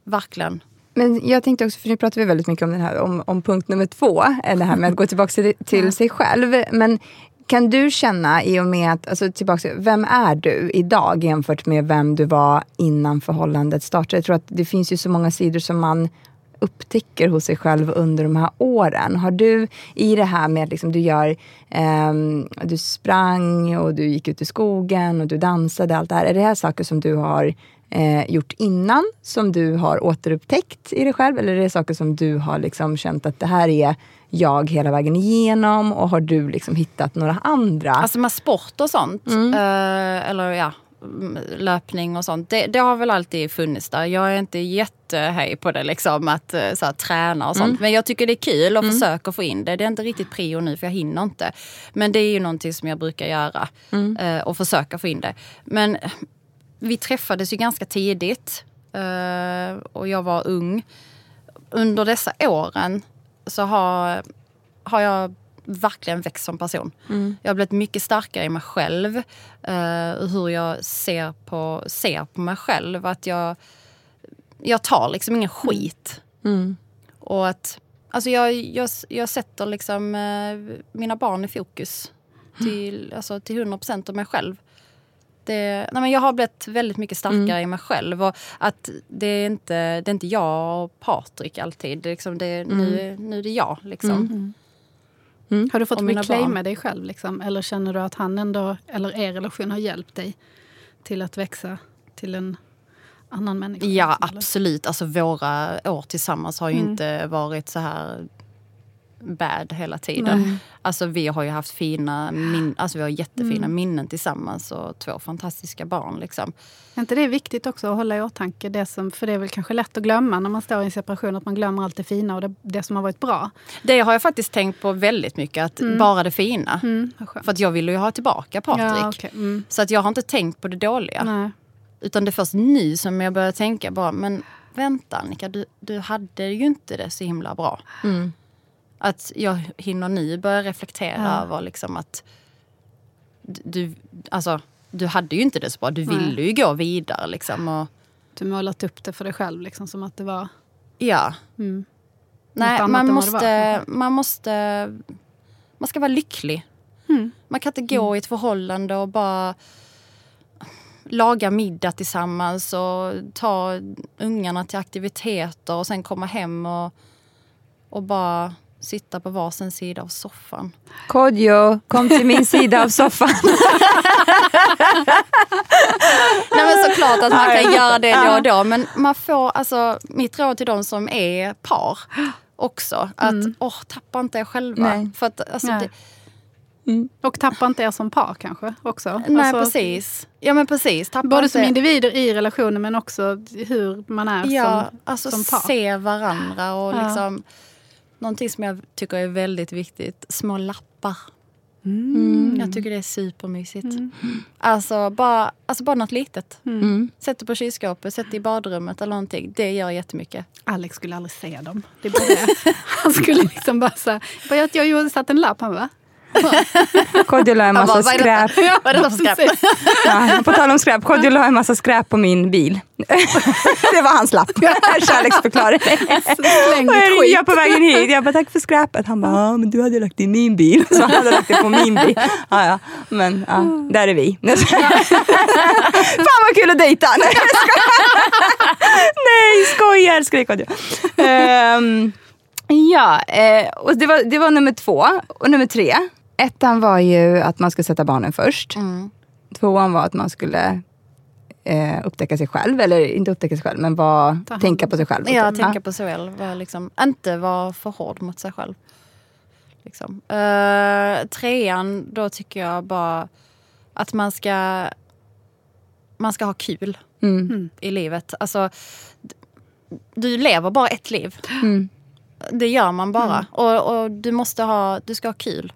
Verkligen. Men jag tänkte också, för nu pratar vi väldigt mycket om, den här, om, om punkt nummer två, eh, det här med att gå tillbaka till, till sig själv. Men kan du känna i och med att, alltså tillbaka till, vem är du idag jämfört med vem du var innan förhållandet startade? Jag tror att det finns ju så många sidor som man upptäcker hos sig själv under de här åren. Har du i det här med att liksom, du gör, ehm, du sprang och du gick ut i skogen och du dansade, allt det här. Är det här saker som du har eh, gjort innan, som du har återupptäckt i dig själv? Eller är det saker som du har liksom känt att det här är jag hela vägen igenom? Och har du liksom hittat några andra? Alltså med sport och sånt, eh, eller ja, mm, löpning och sånt. Det, det har väl alltid funnits där. Jag är inte jättehej på det, liksom, att eh, så här, träna och sånt. Men jag tycker det är kul och försöker få in det. Det är inte riktigt prio nu för jag hinner inte. Men det är ju någonting som jag brukar göra eh, och försöka få in det. Men vi träffades ju ganska tidigt eh, och jag var ung. Under dessa åren så har, har jag verkligen växt som person. Jag har blivit mycket starkare i mig själv. Uh, hur jag ser på, ser på mig själv. Att jag, jag tar liksom ingen skit. Och att, alltså jag, jag, jag sätter liksom eh, mina barn i fokus. Till, alltså till 100% av mig själv. Det, nej men jag har blivit väldigt mycket starkare i mig själv. Och att det är inte, det är inte jag och Patrik alltid. Det är liksom det, nu, nu är det jag. Liksom. Har du fått reclaima dig själv? Liksom? Eller känner du att han ändå, eller er relation har hjälpt dig till att växa till en annan människa? Ja, eller? absolut. Alltså våra år tillsammans har ju inte varit så här bad hela tiden. Alltså vi har ju haft fina min alltså vi har jättefina minnen tillsammans och två fantastiska barn. Liksom. Är inte det viktigt också att hålla i åtanke? Det som, för det är väl kanske lätt att glömma när man står i en separation, att man glömmer allt det fina och det, det som har varit bra. Det har jag faktiskt tänkt på väldigt mycket, att bara det fina. Mm. För att jag ville ju ha tillbaka Patrik. Ja, okej. mm. Så att jag har inte tänkt på det dåliga. Nej. Utan det är först nu som jag börjar tänka bara, men vänta Annika, du, du hade ju inte det så himla bra. Att jag hinner nu börja reflektera Ja. över liksom att du, alltså, du hade ju inte det så bra. Du Nej. ville ju gå vidare liksom. Och, Du målat upp det för dig själv liksom, som att det var... ja. Mm. Nej, man måste, man måste... Man ska vara lycklig. Mm. Man kan inte gå i ett förhållande och bara laga middag tillsammans och ta ungarna till aktiviteter och sen komma hem och, och bara sitta på varsin sida av soffan. Kodjo, kom till min sida av soffan. <laughs> Nej men såklart att man kan göra det då och då men man får, alltså mitt råd till de som är par också, att åh, tappa inte er själva. Nej. För att, alltså, Nej. det, Och tappa inte er som par kanske också. nej Alltså, precis. Ja men precis. Tappa Både inte, som individer i relationen men också hur man är Ja, som, alltså som par. se varandra och Ja. liksom Någonting som jag tycker är väldigt viktigt, små lappar. Mm. Jag tycker det är supermysigt. Alltså, bara, alltså bara något litet. Mm. Sätt det på kylskåpet, sätt det i badrummet eller någonting. Det gör jättemycket. Alex skulle aldrig se dem. Det bara. <laughs> Han skulle liksom bara säga, jag, jag gjorde satt en lapp. Han bara, Kodjo la en massa bara, skräp. Vad är <laughs> för skräp? Ja, på tal om skräp, Kodjo la en massa skräp på min bil. <laughs> det var hans lapp. <laughs> Kärleksförklaring. Och jag ringde på vägen hit. Jag bara, tack för skräpet. Han bara, ja men du hade lagt det i min bil. Så han hade lagt det på min bil. Ja, ja. Men ja, där är vi. Fan vad kul att dejta! Nej. Nej skojar, skrek Kodjo. Ehm, ja, eh, och det var, det var nummer två. Och nummer tre. Ettan var ju att man skulle sätta barnen först. Mm. Tvåan var att man skulle eh, upptäcka sig själv, eller inte upptäcka sig själv, men var, tänka på sig själv. Ja, Ja. tänka på sig själv. Var liksom, inte vara för hård mot sig själv. Liksom. Uh, trean, då tycker jag bara att man ska, man ska ha kul Mm. i livet. Alltså, du lever bara ett liv. Mm. Det gör man bara. Och, och du måste ha, du ska ha kul.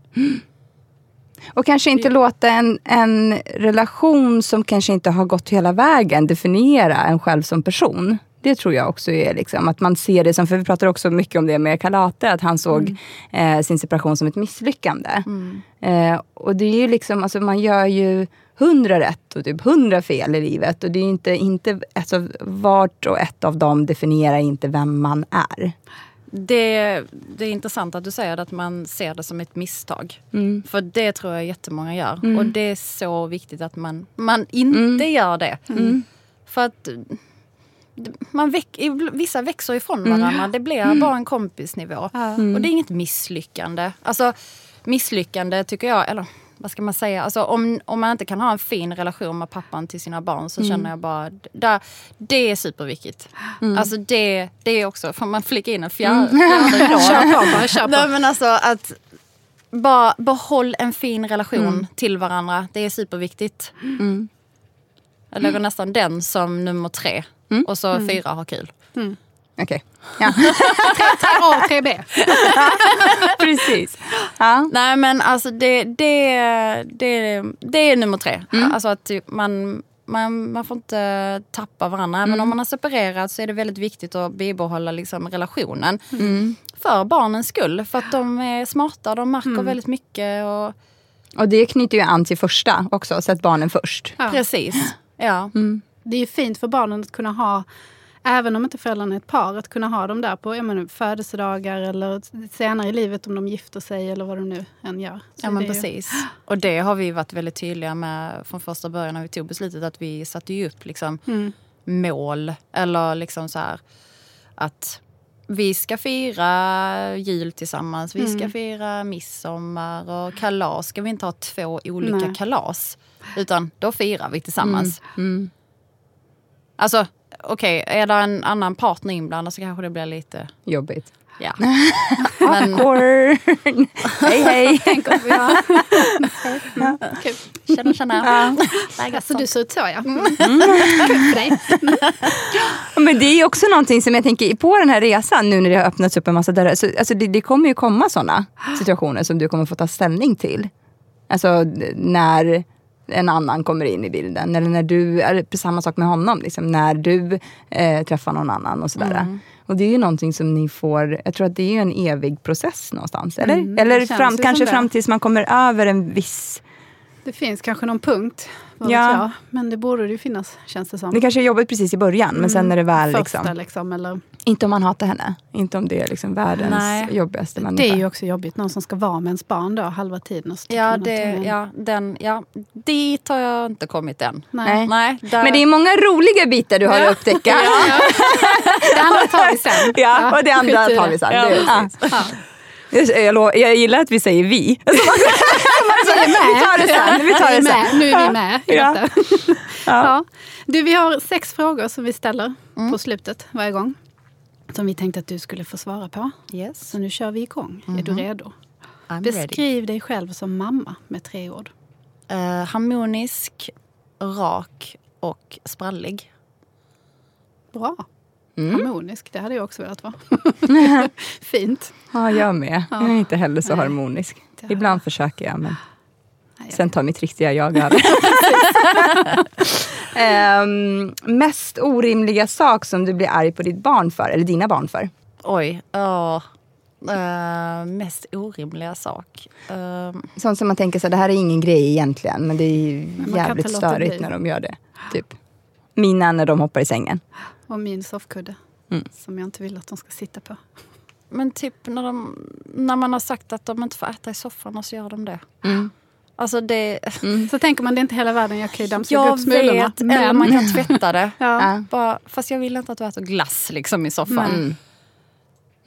Och kanske inte låta en, en relation som kanske inte har gått hela vägen definiera en själv som person. Det tror jag också är liksom, att man ser det som, för vi pratar också mycket om det med Kalate, att han såg eh, sin separation som ett misslyckande. Eh, och det är ju liksom, alltså man gör ju hundra rätt och typ hundra fel i livet. Och det är inte, inte alltså, vart och ett av dem definierar inte vem man är. Det, det är intressant att du säger att man ser det som ett misstag. För det tror jag jättemånga gör. Och det är så viktigt att man, man inte gör det. För att man väck, vissa växer ifrån varandra. Det blir bara en kompisnivå. Och det är inget misslyckande. Alltså misslyckande tycker jag, eller vad ska man säga? Alltså, om, om man inte kan ha en fin relation med pappan till sina barn så känner jag bara, där, det är superviktigt. Alltså det, det är också, får man flika in en fjärde, <laughs> bara, kör <laughs> Nej men alltså att bara behåll en fin relation till varandra. Det är superviktigt. Jag lägger nästan den som nummer tre. Och så fyra har kul. Okej. Ja, <laughs> A och 3B. <laughs> precis. Ja. Nej men alltså det, det, det, det är nummer tre. Alltså att typ man, man, man får inte tappa varandra. Även om man har separerat så är det väldigt viktigt att bibehålla liksom relationen. För barnens skull. För att de är smarta, de märker väldigt mycket. Och, Och det knyter ju an till första också, sätt barnen först. Ja. Precis. Ja. Det är ju fint för barnen att kunna ha, även om inte föräldrarna är ett par, att kunna ha dem där på menar, födelsedagar eller senare i livet om de gifter sig eller vad de nu än gör. Så Ja men är ju- precis. <gasps> Och det har vi varit väldigt tydliga med från första början när vi tog beslutet att vi satte ju upp liksom Mm. mål. Eller liksom så här att vi ska fira jul tillsammans, vi Mm. ska fira midsommar och kalas. Ska vi inte ha två olika Nej. kalas? Utan då firar vi tillsammans. Mm. Alltså okej, är det en annan partner inblandad så kanske det blir lite... Jobbigt. Ja. <laughs> Men, Awkward. hej hej. <laughs> Ja. <laughs> Kul. känna, känna. Alltså du ser ut så ja. Mm. Kul för dig. Men det är ju också någonting som jag tänker på den här resan nu när det har öppnats upp en massa dörrar. Så, alltså det, det kommer ju komma sådana situationer som du kommer få ta ställning till. Alltså när en annan kommer in i bilden. Eller när du, är samma sak med honom, liksom, när du eh, träffar någon annan och sådär. Mm. Och det är ju någonting som ni får, jag tror att det är en evig process någonstans. Eller, Mm, eller fram, kanske fram tills man kommer över en viss Det finns kanske någon punkt, vad Ja. jag. Men det borde det ju finnas, känns det som. Det kanske är jobbigt precis i början, men sen är det väl Första liksom, liksom, eller inte om man hatar henne. Inte om det är liksom världens Nej. jobbigaste människa. Det är ju också jobbigt, någon som ska vara med ens barn då halva tiden. Och Ja, det, ja, den, ja, dit har jag inte kommit än. Nej. Nej, där, Men det är många roliga bitar du har att upptäcka. Det andra tar vi sen. Ja, och <laughs> det andra tar vi sen. Ja, ja. Ja. Jag, jag, gillar att vi säger vi. Alltså, <laughs> Vi är med. vi tar det sen. Vi tar Vi är det med. sen. Nu är vi med i Ja. detta. Ja. Du, vi har sex frågor som vi ställer på slutet varje gång. Som vi tänkte att du skulle få svara på. Yes, Så nu kör vi igång. Är du redo? I'm ready. Beskriv dig själv som mamma med tre ord. Eh, harmonisk, rak och sprallig. Bra. Mm. Harmonisk, det hade jag också velat vara. <laughs> Fint. Ja, jag med. Jag är inte heller så Nej. harmonisk. Ibland försöker jag, men Nej, jag sen tar mitt riktiga jag över. <laughs> <laughs> Ehm, mest orimliga sak som du blir arg på ditt barn för, eller dina barn för? Oj, ja. Eh, mest orimliga sak. Eh, Sånt som man tänker så det här är ingen grej egentligen, men det är kan jävligt störigt när de gör det. Typ. Mina när de hoppar i sängen. Och min soffkudde. Mm. Som jag inte vill att de ska sitta på. men typ när, de, när man har sagt att de inte får äta i soffan och så gör de det. Alltså det... Så tänker man, det är inte hela världen, jag kan ju dammsuga Jag upp smulorna. vet, eller man kan tvätta det. <laughs> ja. Bara, fast jag vill inte att du äter glass liksom i soffan. Mm.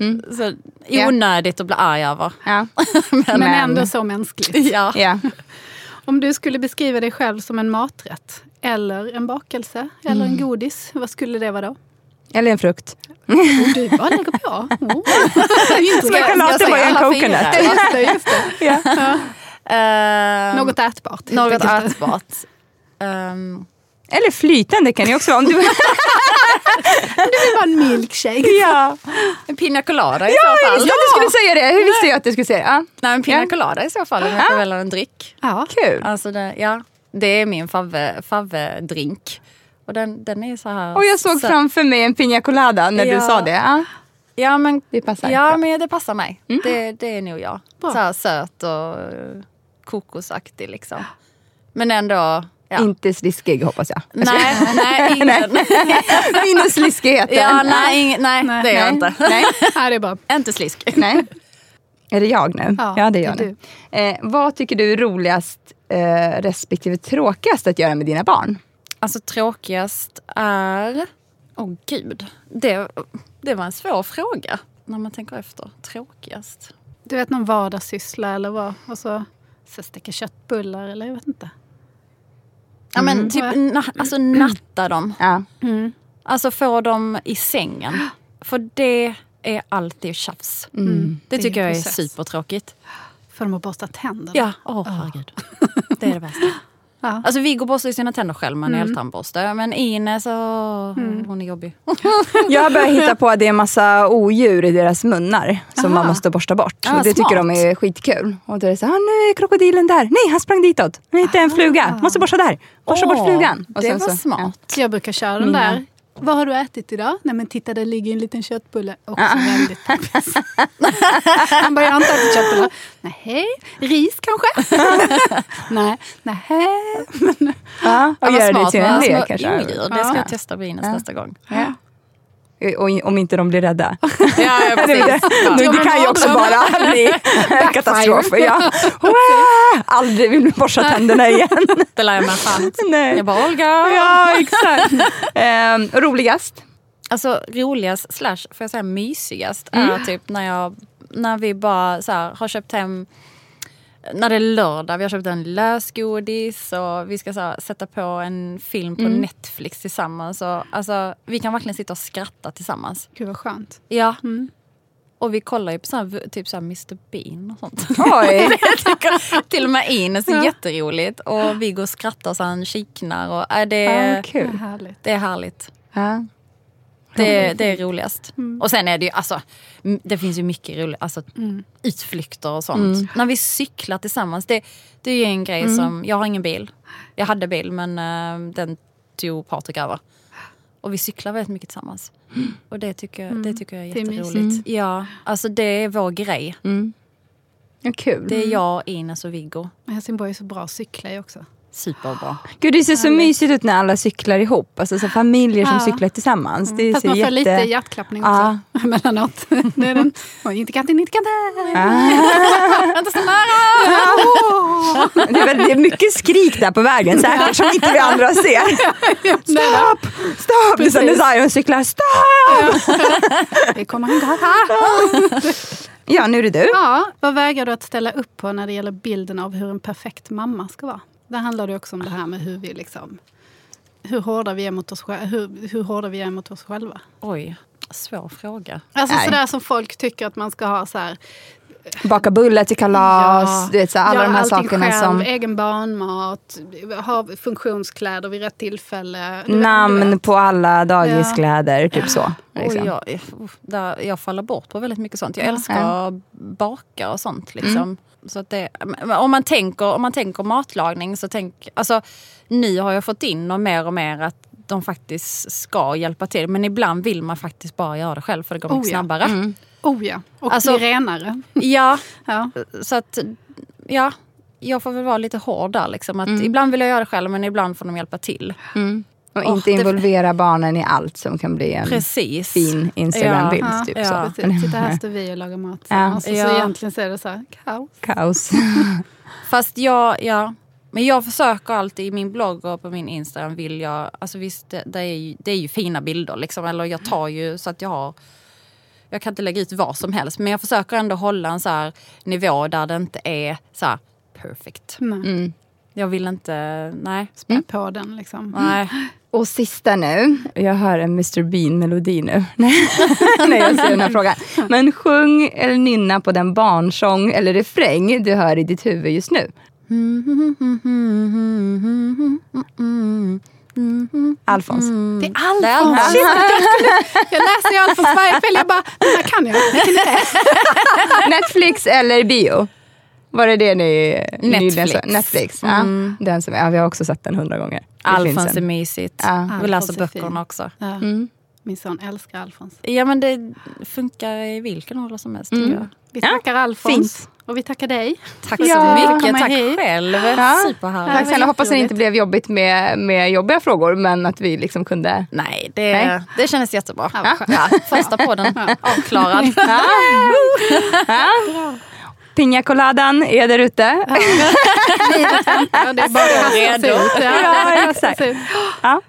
Mm. Så, onödigt att bli arg över. Ja. <laughs> Men, ändå så mänskligt. <laughs> Ja. ja. Om du skulle beskriva dig själv som en maträtt eller en bakelse eller en godis, vad skulle det vara då? Eller en frukt. Oh, du bara lägger på. Oh. Låta säga vara en coconut. Just det, just det. Ja. Ehm, Något ätbart. något ätbart. Ehm, Eller flytande kan det också vara. Om du... <laughs> Det var en milkshake. ja, en pina colada i ja så jag fall. visste att du skulle säga det. Hur visste jag att du skulle säga det? Ja. Nej, en pina Ja. colada i så fall om jag får välja en dryck. Ja. Kul. Alltså det, ja, det är min favve- favve-drink. Och den, den är så här... Och jag såg så, framför mig en piña colada när du Ja. sa det. Ja. Ja, men, Det passar ja, men det passar mig. Det, det är nog jag. Bra. Så här söt och eh, kokosaktig liksom. Men ändå... Ja. Inte sliskig hoppas jag. Nej, <laughs> nej, ingen. <laughs> Minus sliskigheten. ja, nej, ingen, nej, Nej. det är jag Nej. inte. Nej. <laughs> Nej, det är bara... Inte slisk. Nej. Är det jag nu? Ja, det är jag det är nu. Eh, vad tycker du är roligast eh, respektive tråkigast att göra med dina barn? Alltså tråkigast är... Åh oh, gud. Det, det var en svår fråga när man tänker efter. Tråkigast. Du vet någon vardagssyssla eller vad? Och så, steka köttbullar eller jag vet inte. Ja men typ na, alltså natta dem. <clears throat> Ja. Alltså få dem i sängen. För det är alltid tjafs. Det Det är tycker jag är process. supertråkigt. supertråkigt. För de har borstat tänderna. Ja, åh herregud. Det är det bästa. <laughs> Ja. Alltså Viggo borstar ju sina tänder själv med en eltandborste. Men Ines, åh, hon är jobbig. <laughs> Jag har börjat hitta på att det är en massa odjur i deras munnar som Aha. man måste borsta bort. Ah, och det tycker smart. de är skitkul. Och då är det så här, ah, nu är krokodilen där. Nej, han sprang ditåt. Nu hittade jag en fluga. Måste borsta där. Borsta Åh, bort flugan. Och det sen var så- smart. Jag brukar köra den Mina. där. Vad har du ätit idag? Nej men titta det ligger en liten köttbulle. Också väldigt poppis. <laughs> <laughs> Han bara, jag har inte ätit köttbullar. Nej, ris kanske? <laughs> Nej, nej. Men, Ja, och göra det till en lek kanske. odjur. Det ska Ja. jag testa Ines nästa gång. Ja. Och om inte de blir rädda. <laughs> Ja, ja <laughs> Det, det, precis. det kan ju också bara <laughs> bli katastrof. Ja. Aldrig vill borsta tänderna igen. Det lär jag mig fan. Nej. Jag bara, Olga! Ja, exakt. Ehm, roligast? Alltså roligast slash, får jag säga mysigast, är typ när, jag, när vi bara så här, har köpt hem när det är lördag, vi har köpt en lösgodis och vi ska så sätta på en film på Netflix tillsammans. Och, alltså, vi kan verkligen sitta och skratta tillsammans. Gud vad skönt. Ja. Och vi kollar ju på så här, typ så här Mr Bean och sånt. Oj. <laughs> Till och med Ines är jätteroligt. Och vi går och skrattar så han kiknar. Och, äh, det, Ja, Vad kul. härligt. det är härligt. Ja. Det, det är roligast. Och sen är det ju, alltså, det finns ju mycket roligt, alltså utflykter och sånt. När vi cyklar tillsammans, det, det är ju en grej som, jag har ingen bil. Jag hade bil men eh, den tog Patrik över. Och vi cyklar väldigt mycket tillsammans. <gasps> Och det tycker, jag- det tycker jag är Det är jätteroligt. Ja, alltså det är vår grej. Ja, kul. Det är jag, Ines och Viggo. Helsingborg är så bra att cykla i också. Superbra. Gud, det ser så mysigt ut när alla cyklar ihop. Alltså så familjer som Ja. cyklar tillsammans. Det Fast ser man får jätte... lite hjärtklappning Ja. också <laughs> emellanåt. Det är den. Inte kanten, inte kanten. Inte så nära! Det är, väl, det är mycket skrik där på vägen säkert som inte vi andra ser. <laughs> Stopp! Stopp! Det är som när Zion cyklar. Stopp! Det kommer en gata. Ja, nu är det du. Ja, vad vägrar du att ställa upp på när det gäller bilden av hur en perfekt mamma ska vara? Där handlar det också om det här med hur vi liksom... Hur hårda vi är mot oss, själva, hur, hur hårda vi är mot oss själva. Oj, svår fråga. Alltså Nej. sådär som folk tycker att man ska ha så här, Baka bullar till kalas. Du vet, så, alla de här sakerna själv, som egen barnmat, ha funktionskläder vid rätt tillfälle. Namn på alla dagiskläder. Typ så. Liksom. Och jag, där, jag faller bort på väldigt mycket sånt. Jag älskar att baka och sånt. Liksom. Så att det, om, man tänker, om man tänker matlagning så tänk... Alltså, nu har jag fått in och mer och mer att de faktiskt ska hjälpa till. Men ibland vill man faktiskt bara göra det själv för det går mycket Oh ja. snabbare. Oh ja, och Alltså- bli renare. Ja, <laughs> Ja. så att... Ja, jag får väl vara lite hård där. Liksom, att Ibland vill jag göra det själv men ibland får de hjälpa till. Och Åh, inte det- involvera barnen i allt som kan bli en Precis. fin Instagram-bild. Ja, typ ja. så. Precis. Sitta här står vi och lagar mat. Ja. Alltså, Så Ja. egentligen så är det så här, kaos. Kaos. <laughs> Fast jag, ja. Men jag försöker alltid i min blogg och på min Instagram vill jag, alltså visst det, det, är, ju, det är ju fina bilder liksom, eller jag tar ju så att jag har jag kan inte lägga ut vad som helst men jag försöker ändå hålla en så här nivå där det inte är så här perfect. Nej. Mm. Jag vill inte, nej. Spä på den liksom. Nej. <gasps> Och sista nu. Jag hör en Mr Bean-melodi nu <laughs> när <laughs> jag ser den här frågan. Men sjung eller nynna på den barnsång eller refräng du hör i ditt huvud just nu. <laughs> Alfons. Det är Alfons! Shit, jag läser ju Alfons varje kväll. Jag bara, den här kan jag. Är det? Netflix eller bio? Var det det ni Netflix. Ni, Netflix. Ja, den som, ja, vi har också sett den hundra gånger. Det Alfons är mysigt. Ja. Vi läser böckerna också. Ja. Mm. Min son älskar Alfons. Ja men det funkar i vilken ålder som helst tycker jag. Vi Ja, tackar Alfons. fint. Och vi tackar dig. Tack Ja, så mycket. komma Tack hit. själv. Ja. Superhärligt. Tack snälla. Hoppas att det inte blev jobbigt med, med jobbiga frågor, men att vi liksom kunde... Nej, det, Nej. det kändes jättebra. Ja. Ja, första podden avklarad. Ja. <laughs> Ja. Pina coladan är där ute. Ja, det är bara sig Redo. ut. Ja, Ja, exakt. Ja.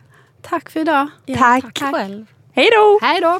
Tack för idag. Tack. Tack själv. Hej då! Hej då.